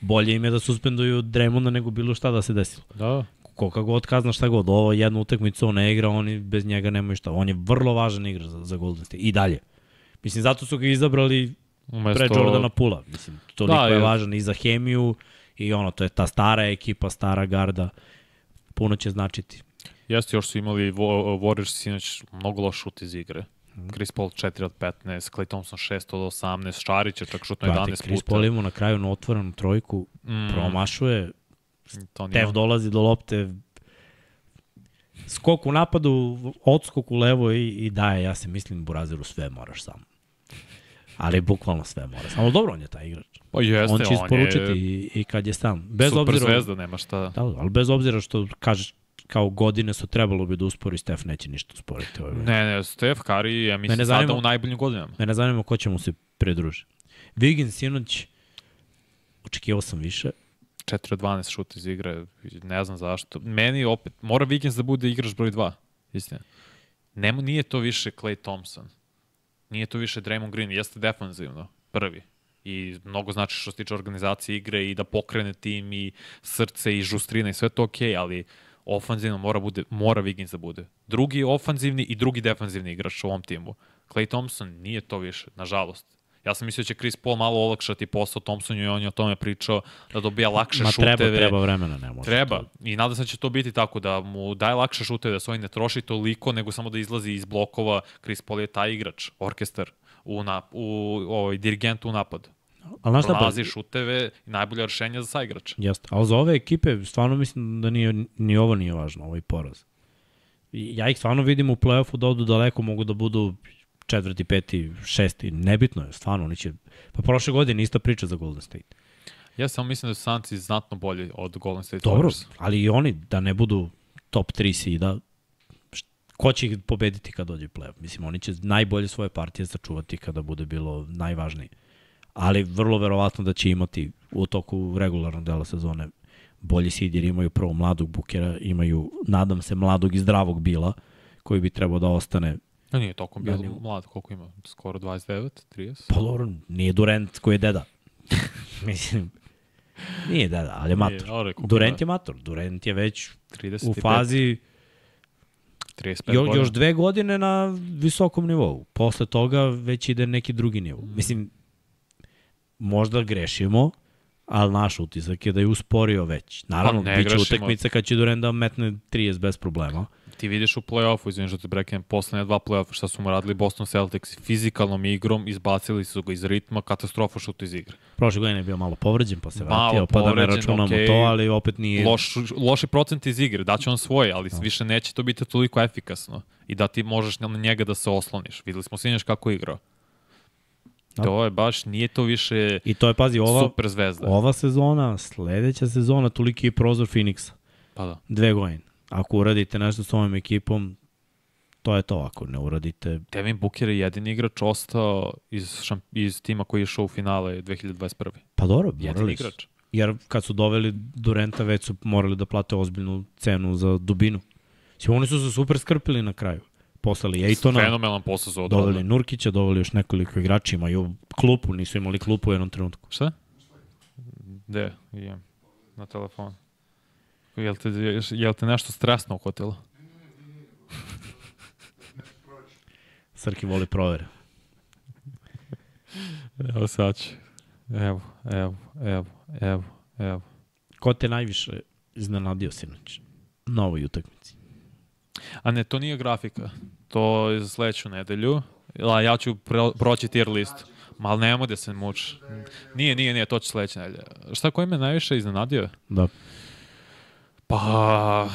Bolje im je da suspenduju Draymonda nego bilo šta da se desilo. Da koga god kazna šta god, ovo jednu utakmicu on ne igra, oni bez njega nemaju šta. On je vrlo važan igrač za, za Golden State. I dalje. Mislim, zato su ga izabrali Umesto... pre Jordana Pula. Mislim, toliko da, je, je važan i za hemiju i ono, to je ta stara ekipa, stara garda. Puno će značiti. Jeste, još su imali Warriors sinoć mnogo loš šut iz igre. Mhm. Chris Paul 4 od 15, Clay Thompson 6 od 18, Šarić je čak šutno 11 puta. Chris Paul ima na kraju na otvorenu trojku, mm. promašuje, Tev dolazi do lopte, skok u napadu, odskok u levo i, i daje, ja se mislim, Buraziru sve moraš sam. Ali bukvalno sve mora. Samo dobro on je taj igrač. Pa jeste, on će isporučiti je... i, i kad je sam. Bez super obzira, zvezda, nema šta. Da, ali bez obzira što kažeš kao godine su trebalo bi da uspori, Stef neće ništa usporiti. Ovaj ne, ne, Stef, Kari, ja mislim zanima, sada u najboljim godinama. Mene zanima ko će mu se pridruži. Wiggins sinoć, očekivao sam više, 4 od 12 šuta iz igre, ne znam zašto. Meni opet, mora Vikings da bude igrač broj 2, istina. Nemo, nije to više Clay Thompson. Nije to više Draymond Green, jeste defanzivno, prvi. I mnogo znači što se tiče organizacije igre i da pokrene tim i srce i žustrina i sve to okej, okay, ali ofanzivno mora, bude, mora Wiggins da bude. Drugi ofanzivni i drugi defanzivni igrač u ovom timu. Clay Thompson nije to više, nažalost. Ja sam mislio da će Chris Paul malo olakšati posao Thompsonu i on je o tome pričao da dobija lakše Ma, šuteve. Treba, treba vremena, ne može. Treba. To. I nadam se da će to biti tako da mu daje lakše šuteve, da se on ne troši toliko, nego samo da izlazi iz blokova. Chris Paul je taj igrač, orkestar, u, na, u ovaj, dirigent u napad. Ali znaš šta pa... šuteve i najbolje rešenja za saigrača. Jeste, ali za ove ekipe stvarno mislim da nije, ni ovo nije važno, ovaj poraz. Ja ih stvarno vidim u play-offu da odu daleko, mogu da budu četvrti, peti, šesti, nebitno je, stvarno, oni će, pa prošle godine ista priča za Golden State. Ja samo mislim da su Sanci znatno bolji od Golden State Dobro, Warriors. ali i oni da ne budu top 3 sida, ko će ih pobediti kad dođe playoff? Mislim, oni će najbolje svoje partije sačuvati kada bude bilo najvažnije. Ali vrlo verovatno da će imati u toku regularnog dela sezone bolji sid jer imaju prvo mladog bukera, imaju, nadam se, mladog i zdravog bila koji bi trebao da ostane Ja nije tokom bio da, mlad, koliko ima? Skoro 29, 30? Pa dobro, nije Durant koji je deda. *laughs* Mislim, nije deda, ali je mator. Nije, Durant je mator. Durant je već 35. u fazi 35 jo, još dve godine na visokom nivou. Posle toga već ide neki drugi nivo. Mm. Mislim, možda grešimo, ali naš utisak je da je usporio već. Naravno, pa bit će utekmica kad će Durant da metne 30 bez problema ti vidiš u play-offu, izvinim što te breknem, poslednje dva play-offa šta su mu radili Boston Celtics fizikalnom igrom, izbacili su ga iz ritma, katastrofa šut iz igre. Prošle godine je bio malo povređen, pa se malo vratio, pa da ne računamo okay. to, ali opet nije... Loš, loši procent iz igre, daće on svoje, ali no. više neće to biti toliko efikasno i da ti možeš na njega da se osloniš. Videli smo sinješ kako je igrao. Da. To je baš, nije to više I to je, pazi, ova, super zvezda. Ova sezona, sledeća sezona, toliki je prozor Phoenixa. Pa da. Dve godine. Ako uradite nešto s ovom ekipom, to je to. Ako ne uradite... Devin Booker je jedini igrač ostao iz, šamp, iz tima koji je šao u finale 2021. Pa dobro, jedini igrač. Jer kad su doveli Durenta, već su morali da plate ozbiljnu cenu za dubinu. Svi oni su se super skrpili na kraju. poslali Ejtona, Fenomenalan posao za doveli Nurkića, doveli još nekoliko igrača, imaju klupu, nisu imali klupu u jednom trenutku. Šta? Gde? Imam. Na telefonu. Jel te, jel te nešto stresno uhvatilo? Srki voli provere. Evo sad ću. Evo, evo, evo, evo, evo. Ko te najviše iznenadio sinoć na ovoj utakmici? A ne, to nije grafika. To je za sledeću nedelju. A ja ću pro, proći tier listu. Ma ali nemoj da se muči. Nije, nije, nije, to će sledeća nedelja. Šta koji me najviše iznenadio? Da. Pa,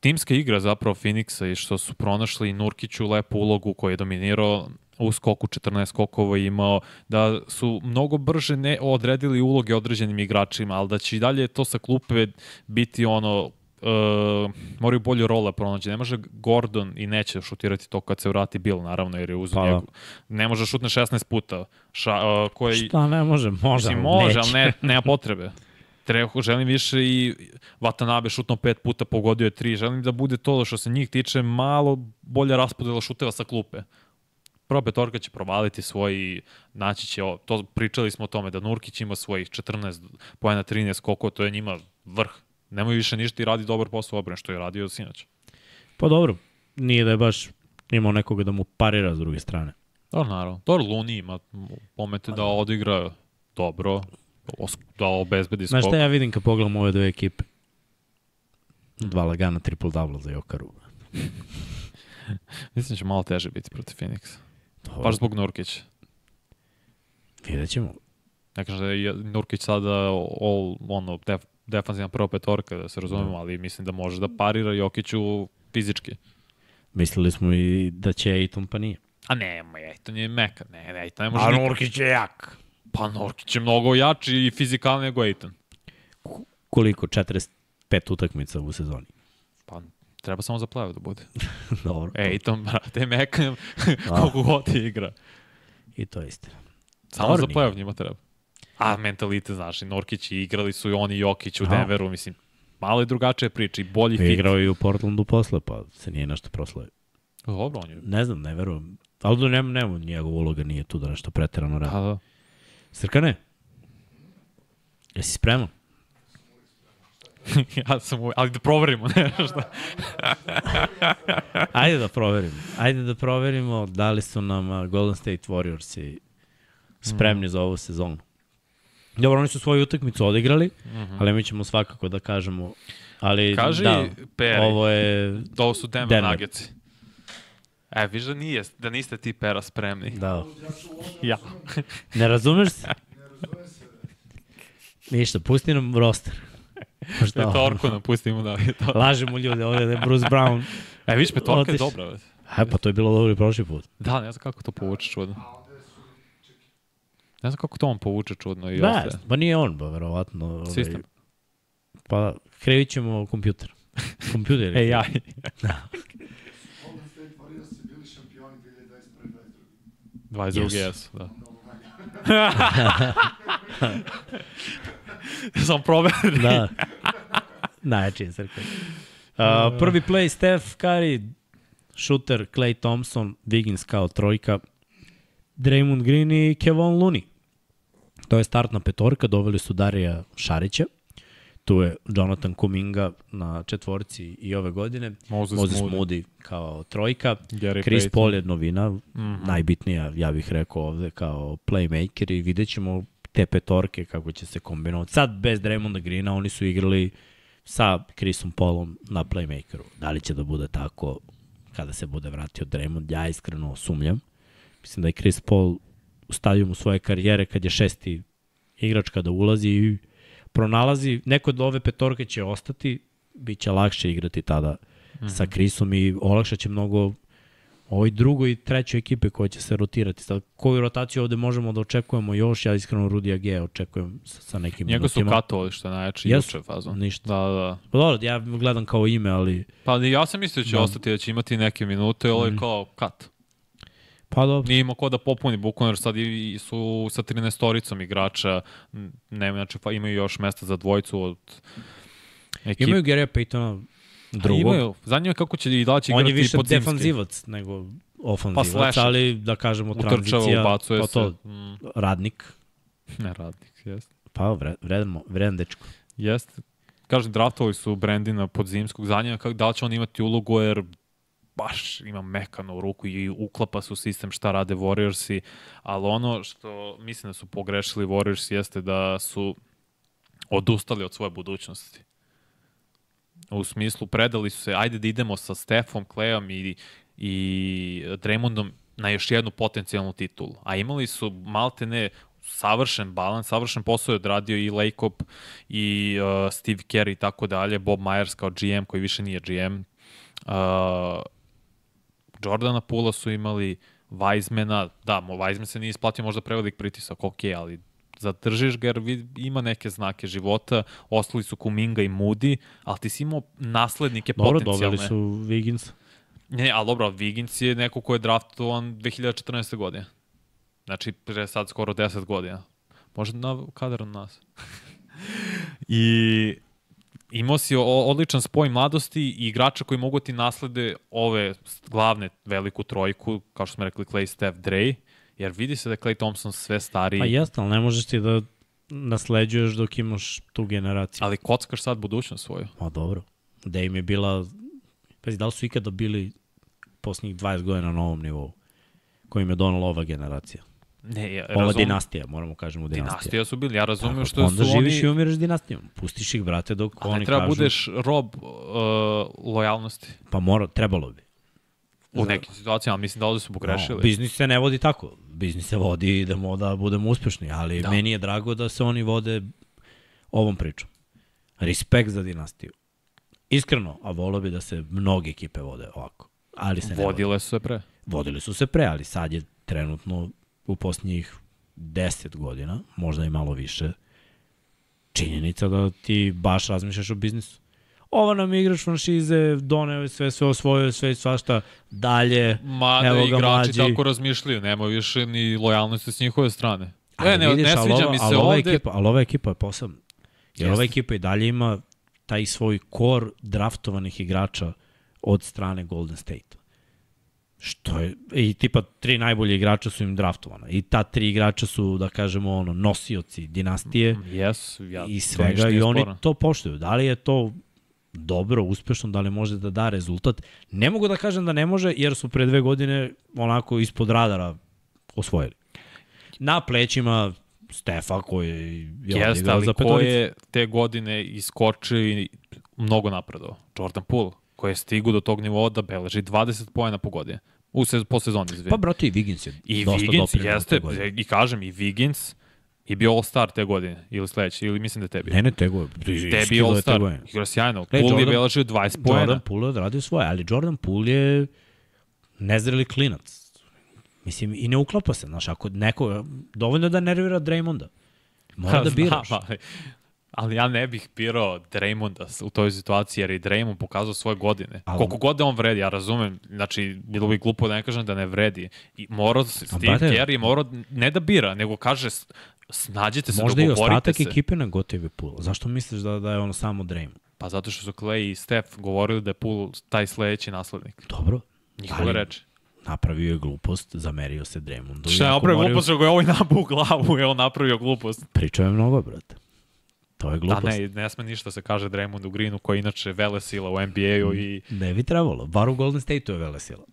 timska igra zapravo Phoenixa i što su pronašli Nurkiću lepu ulogu koji je dominirao u skoku 14 skokova imao, da su mnogo brže ne odredili uloge određenim igračima, ali da će i dalje to sa klupe biti ono Uh, moraju bolje role pronaći. Ne može Gordon i neće šutirati to kad se vrati Bill, naravno, jer je uzeo Pa da. njegu. Ne može šutne 16 puta. Ša, uh, koji, Šta ne može? Može, Mislim, može, neće. ali ne, nema potrebe. Treba, želim više i Watanabe šutno pet puta, pogodio je tri. Želim da bude to što se njih tiče malo bolja raspodela šuteva sa klupe. Prva petorka će provaliti svoj i naći će, to pričali smo o tome da Nurkić ima svojih 14 pojena 13 koliko, to je njima vrh. Nemoj više ništa i radi dobar posao u obrani, što je radio sinoć. Pa dobro, nije da je baš imao nekoga da mu parira s druge strane. Dobro, naravno. Dobro, Luni ima momente da odigra dobro, da obezbedi skok. Znaš šta ja vidim kad pogledam ove dve ekipe? Dva lagana triple-double za Jokaru. *laughs* Mislim da će malo teže biti protiv Phoenixa. Dobro, Baš zbog Nurkića. Vidjet ćemo. Ne kažem da je Nurkić sada all, ono, def, defanzivna prva petorka, da se razumemo, ali mislim da može da parira Jokiću fizički. Mislili smo i da će Ejton, pa nije. A nema, Ejton je meka. Ne, ne, Ejton ne može nikad. Nurkić je jak. Pa Nurkić je mnogo jači i fizikalni nego Ejton. Koliko? 45 utakmica u sezoni. Pa treba samo za play da bude. *laughs* Dobro. Ejton, brate, je meka *laughs* koliko god igra. I to je istina. Samo Dobro za nije. play njima treba. A mentalite, znaš, i Nurkić i igrali su i oni i Jokić u A. Denveru, mislim, malo je drugačije priče i bolji fit. Igrao i u Portlandu posle, pa se nije nešto proslavio. Dobro, on je. Ne znam, ne verujem. Ali da nema, nema, njegova uloga nije tu da nešto preterano radi. Pa da. Srkane, jesi spreman? *laughs* ja sam u... Ali da proverimo, *laughs* ne, šta. *laughs* Ajde da proverimo. Ajde da proverimo da li su nam Golden State Warriorsi spremni za ovu sezonu. Dobro, oni su svoju utakmicu odigrali, ali mi ćemo svakako da kažemo ali Kaži, da, Peri. ovo je ovo su Denver, Denver. Nuggets. E, viš da, nije, da niste ti pera spremni. da. *laughs* Ja. Ne razumeš se? Ništa, pusti nam roster. Šta? Petorku napustimo da je to. Lažemo ljude ovde da je Bruce Brown. E, viš, petorka je Otiš. dobra. već. E, pa to je bilo dobro i prošli put. Da, ne znam kako to povuče čudno. Ne znam kako to on povuče čudno i Da, ostaje. pa nije on, ba, verovatno. Ovaj, Sistem. Pa krivit ćemo kompjuter. Kompjuter. je E, ja. Golden *laughs* State Warriors su bili šampioni 2021-2022. 22 Jesu. jesu, da. *laughs* Sam proverili. Da. Najjači je crkva. Uh, prvi play Steph Curry, shooter Clay Thompson, Wiggins kao trojka, Draymond Green i Kevon Looney. To je startna petorka, doveli su Darija Šarića. Tu je Jonathan Kuminga na četvorci i ove godine. Moses Moses Moody. Moody kao trojka. Gary Chris Payton. Paul je novina, mm -hmm. najbitnija, ja bih rekao ovde, kao playmaker i vidjet ćemo te petorke kako će se kombinovati. Sad bez Draymonda Greena oni su igrali sa Chrisom Paulom na playmakeru. Da li će da bude tako kada se bude vratio Draymond? Ja iskreno sumnjam. Mislim da je Chris Paul u stadijumu svoje karijere kad je šesti igrač kada ulazi i pronalazi, neko od ove petorke će ostati, bit će lakše igrati tada mm -hmm. sa Chrisom i olakšat će mnogo ovoj drugoj i trećoj ekipe koja će se rotirati. Sad, koju rotaciju ovde možemo da očekujemo još? Ja iskreno Rudija G očekujem sa, sa nekim Njega su katovali što je najjači Jesu. juče fazon. Ništa. Da, da. Pa dobro, ja gledam kao ime, ali Pa ja sam mislio da će Da. ostati da će imati neke minute, ovo je kao kat. Pa dobro. Nije imao ko da popuni, bukvalno jer sad i, su sa 13 storicom igrača, nema, znači pa imaju još mesta za dvojicu od ekipe. Imaju Gary Paytona drugog. Imaju, zanima kako će i da će On igrati je više pod zimski. defanzivac nego ofanzivac, slasher. ali da kažemo Utrčava, tranzicija, ubacuje pa se. to, Mm, radnik, ne radnik, jeste. pa vre- vredan, vredan dečko. Jeste. Kažem, draftovali su Brandina pod zimskog. Zanima kako da li će on imati ulogu, jer baš ima mekanu ruku i uklapa se u sistem šta rade Warriorsi, ali ono što mislim da su pogrešili Warriors jeste da su odustali od svoje budućnosti. U smislu, predali su se, ajde da idemo sa Stefom, Klejom i, i Draymondom na još jednu potencijalnu titulu. A imali su maltene savršen balans, savršen posao je odradio i Lakeup i uh, Steve Kerr i tako dalje, Bob Myers kao GM koji više nije GM. Uh, Jordana Pula su imali, Weizmana, da, mo- Weizman se nije isplatio možda prevelik pritisak, ok, ali zadržiš ga jer ima neke znake života, ostali su Kuminga i Moody, ali ti si imao naslednike Dobro, potencijalne. doveli su Wiggins. Ne, ali dobro, Wiggins je neko ko je draftovan 2014. godine. Znači, pre sad skoro 10 godina. Možda na kadar na nas. *laughs* I imao si odličan spoj mladosti i igrača koji mogu ti naslede ove glavne veliku trojku, kao što smo rekli Clay, Steph, Dre, jer vidi se da je Clay Thompson sve stariji, Pa jeste, ali ne možeš ti da nasleđuješ dok imaš tu generaciju. ali kockaš sad budućnost svoju. Ma dobro. Da im je bila... Pazi, da li su ikada bili posljednjih 20 godina na ovom nivou koji im je donala ova generacija? Ne, ja, Ova razum, dinastija, moramo kažemo dinastija. dinastija su bili, ja razumem Tako, što onda su živiš oni... i umiraš dinastijom. Pustiš ih, brate, dok A oni ne treba kažu... budeš rob uh, lojalnosti. Pa mora, trebalo bi. U nekim situacijama, mislim da ovde su pogrešili. No, biznis se ne vodi tako. Biznis se vodi idemo da budemo uspešni, ali Da. da. meni je drago da se oni vode ovom pričom. Respekt za dinastiju. Iskreno, a volio bi da se mnoge ekipe vode ovako. Ali se ne vode. Vodile su se pre. Vodili su se pre, ali sad je trenutno u posljednjih 10 godina, možda i malo više, činjenica da ti baš razmišljaš o biznisu. Ova nam je igrač franšize, doneo je sve, sve osvojio sve i svašta, dalje, Mada Evo ga, igrači mlađi. tako razmišljaju, nema više ni lojalnosti s njihove strane. Ali e, ne, vidiš, ne sviđa ova- mi se ova ovde. Ekipa, ali ova ekipa je posebna. Jer ova ekipa i dalje ima taj svoj kor draftovanih igrača od strane Golden State. Što je, i tipa tri najbolje igrača su im draftovana. I ta tri igrača su, da kažemo, ono, nosioci dinastije Yes, ja, i svega i oni sporno. to poštuju. Da li je to dobro, uspešno, da li može da da rezultat? Ne mogu da kažem da ne može, jer su pre dve godine onako ispod radara osvojili. Na plećima Stefa koji je Jeste, ali za ko je te godine iskočio i mnogo napredao? Jordan Poole, koji je stigu do tog nivoa da beleži 20 pojena po godine. U se, po sezoni, izvini. Pa brate i Wiggins je I dosta doprineo jeste, te godine. i kažem, i Wiggins je bio All-Star te godine, ili sledeće, ili mislim da tebi. Ne, ne, tego je. Tebi je All-Star, igra sjajno. Poole je beležio 20 pojena. Jordan Poole je odradio svoje, ali Jordan Poole je nezreli klinac. Mislim, i ne uklapa se, znaš, ako neko, dovoljno da nervira Draymonda. Mora da Znam, biraš. ali, *laughs* ali ja ne bih birao Draymonda u toj situaciji, jer i Draymond pokazao svoje godine. Ali- Koliko god da on vredi, ja razumem, znači, bilo bi glupo da ne kažem da ne vredi. I morao, Steve brate- Kerr je morao ne da bira, nego kaže, snađite se, Možda i dogovorite ostatak se. ekipe na gotivi Poole. Zašto misliš da, da je ono samo Draymond? Pa zato što su Clay i Steph govorili da je Poole taj sledeći naslednik. Dobro. Njihove Ali- reči. Napravio je glupost, zamerio se Draymondu. Šta je napravio moraju- glupost, nego je ovaj nabu u glavu, je on napravio glupost. Pričao je mnogo, brate. To je Da glupost. ne, ne sme ništa se kaže Draymondu Greenu, koji je inače vele sila u NBA-u i... Ne bi trebalo. Bar u Golden State-u je vele sila.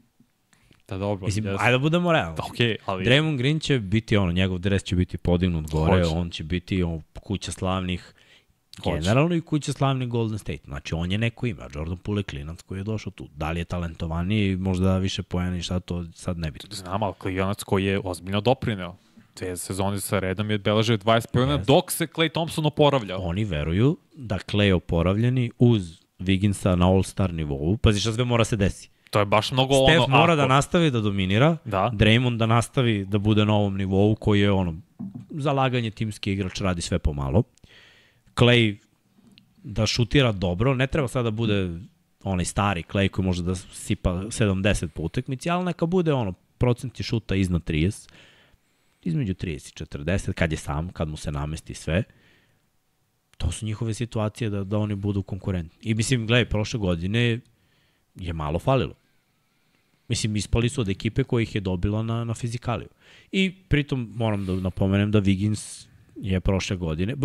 Da dobro, Mislim, jeste. ajde da budemo realni. Ok, ali... Draymond Green će biti ono, njegov dres će biti podignut gore, Hoće. on će biti on, kuća slavnih Hoće. generalno i kuća slavnih Golden State. Znači, on je neko ima. Jordan Poole je klinac koji je došao tu. Da li je talentovaniji, možda više pojeni, šta to sad ne bitno. Znam, ali klinac koji je ozbiljno doprineo. Dve sezone sa redom je beležio 20 pojena, Jeste. dok se Clay Thompson oporavljao. Oni veruju da Clay oporavljeni uz Wigginsa na all-star nivou. Pazi šta sve mora se desi. To je baš mnogo Steph ono... mora ako- da nastavi da dominira, Da. Draymond da nastavi da bude na ovom nivou koji je ono, zalaganje timski igrač radi sve pomalo. Clay da šutira dobro, ne treba sada da bude onaj stari Clay koji može da sipa 70 po utekmici, ali neka bude ono, procenti šuta iznad 30, između 30 i 40, kad je sam, kad mu se namesti sve. to su njihove situacije da, da oni budu konkurentni. I mislim, gledaj, prošle godine je malo falilo. Mislim, ispali su od ekipe koja ih je dobila na, na fizikaliju. I pritom moram da napomenem da Wiggins je prošle godine,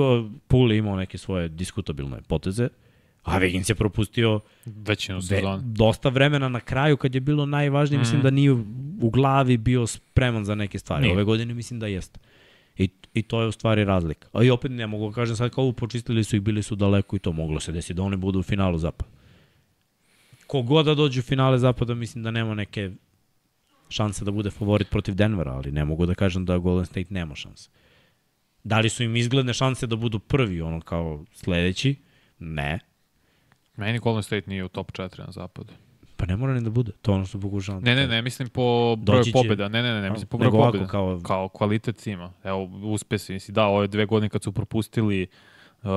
je imao neke svoje diskutabilne poteze, a Wiggins je propustio Većinu ve, sezona. dosta vremena na kraju kad je bilo najvažnije, mm. mislim da nije u glavi bio spreman za neke stvari. Nije. Ove godine mislim da jeste. I, I to je u stvari razlika. A i opet ne mogu da kažem sad kao počistili su ih, bili su daleko i to moglo se desiti da oni budu u finalu zapada. Kogod da dođe u finale zapada, mislim da nema neke šanse da bude favorit protiv Denvera, ali ne mogu da kažem da Golden State nema šanse. Da li su im izgledne šanse da budu prvi, ono kao sledeći? Ne. Meni Golden State nije u top 4 na zapadu. Pa ne mora ni da bude. To ono što pokušavam. da Ne, ne, ne, mislim po broju će- pobjeda. Ne, ne, ne, ne, mislim po broju pobjeda. kao- kao kvalitet tima. Evo, uspesi. Mislim, da, ove dve godine kad su propustili uh,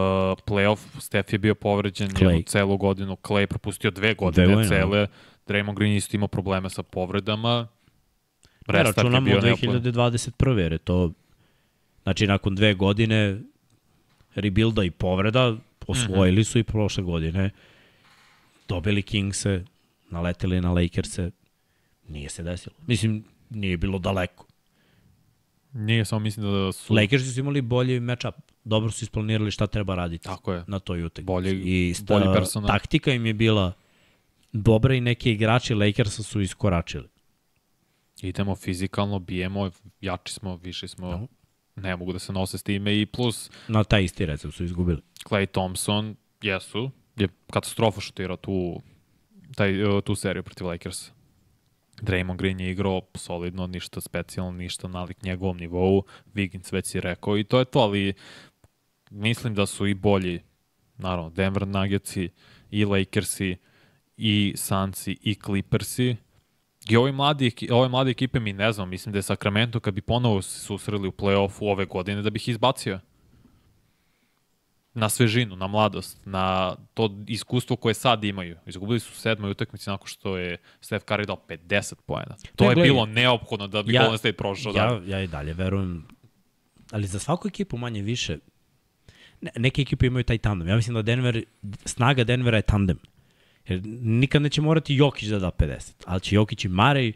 playoff, Steph je bio povređen Clay. jednu celu godinu, Clay propustio dve godine godine, cele, Draymond Green isto imao probleme sa povredama, Ne, računamo bio od neophodan. 2021. jer je to, znači nakon dve godine rebuilda i povreda, osvojili Mhm. su i prošle godine, dobili Kingse, naleteli na Lakerse, nije se desilo. Mislim, nije bilo daleko. Nije, samo mislim da su... Lakersi su imali bolji matchup, dobro su isplanirali šta treba raditi Tako je. na toj utakmici. Bolji- I sta, bolji personal. taktika im je bila dobra i neki igrači Lakersa su iskoračili. Idemo fizikalno, bijemo, jači smo, više smo, ne mogu da se nose s time i plus Na taj isti recept su izgubili. Clay Thompson, jesu, je katastrofa šutirao tu, taj, uh, tu seriju protiv Lakersa. Draymond Green je igrao solidno, ništa specijalno, ništa nalik njegovom nivou, Wiggins već si rekao i to je to, ali mislim da su i bolji, naravno, Denver Nuggetsi i Lakersi i Sunsi i Clippersi I ove mladi, eki- ove mlade ekipe mi ne znam, mislim da je Sacramento kad bi ponovo susreli u play-offu ove godine da bih ih izbacio. Na svežinu, na mladost, na to iskustvo koje sad imaju. Izgubili su sedmoj utakmici nakon što je Steph Curry dao 50 poena. To Ne, je gledaj, bilo neophodno da bi ja- Golden State prošao. da. Ja, ja i dalje verujem, ali za svaku ekipu manje više, ne, neke ekipe imaju taj tandem. Ja mislim da Denver, snaga Denvera je tandem. Jer nikad neće morati Jokić da da 50, ali će Jokić i Marej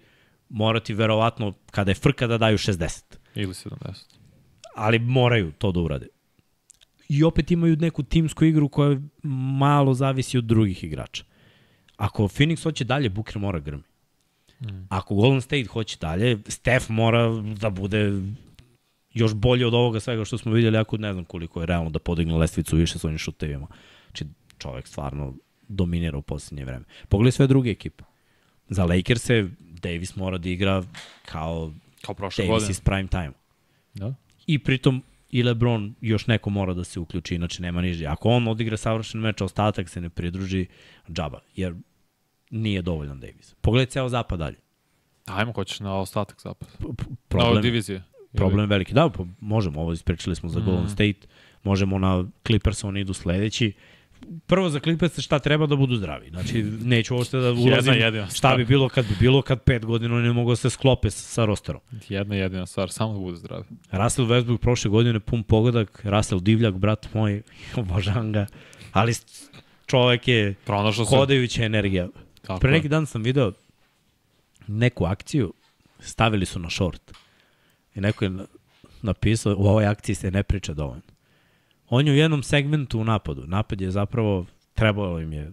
morati verovatno kada je frka da daju 60. Ili 70. Ali moraju to da urade. I opet imaju neku timsku igru koja malo zavisi od drugih igrača. Ako Phoenix hoće dalje, Booker mora grmi. Ako Golden State hoće dalje, Steph mora da bude još bolje od ovoga svega što smo vidjeli, ako ne znam koliko je realno da podigne lestvicu više s ovim šutevima. Znači, čovek stvarno dominira u posljednje vreme. Pogledaj sve druge ekipe. Za Lakers-e Davis mora da igra kao Kao Davis godine. iz prime time. Da. I pritom i LeBron još neko mora da se uključi, inače nema niže. Ako on odigra savršen meč, ostatak se ne pridruži, džaba, jer nije dovoljan Davis. Pogledaj ceo zapad dalje. Ajmo, ko ćeš na ostatak zapad. P- p- Na Problem, divizije. problem veliki. Da, pa možemo, ovo ispričali smo za Mm. Golden State, možemo na Clippers, oni idu sledeći. Prvo za Clippers šta treba da budu zdravi. Znači, neću uopšte da ulazim jedina šta bi bilo kad bi bilo kad pet godina ne mogu da se sklope sa, rosterom. Jedna jedina stvar, samo da bude zdrav. Russell Westbrook prošle godine pun pogodak, Russell Divljak, brat moj, *laughs* obožavam ga, ali čovek je Pronašao se. hodajuća energija. Tako Pre neki dan sam video neku akciju, stavili su na short i neko je na- napisao, u ovoj akciji se ne priča dovoljno. On je u jednom segmentu u napadu. Napad je zapravo, trebalo im je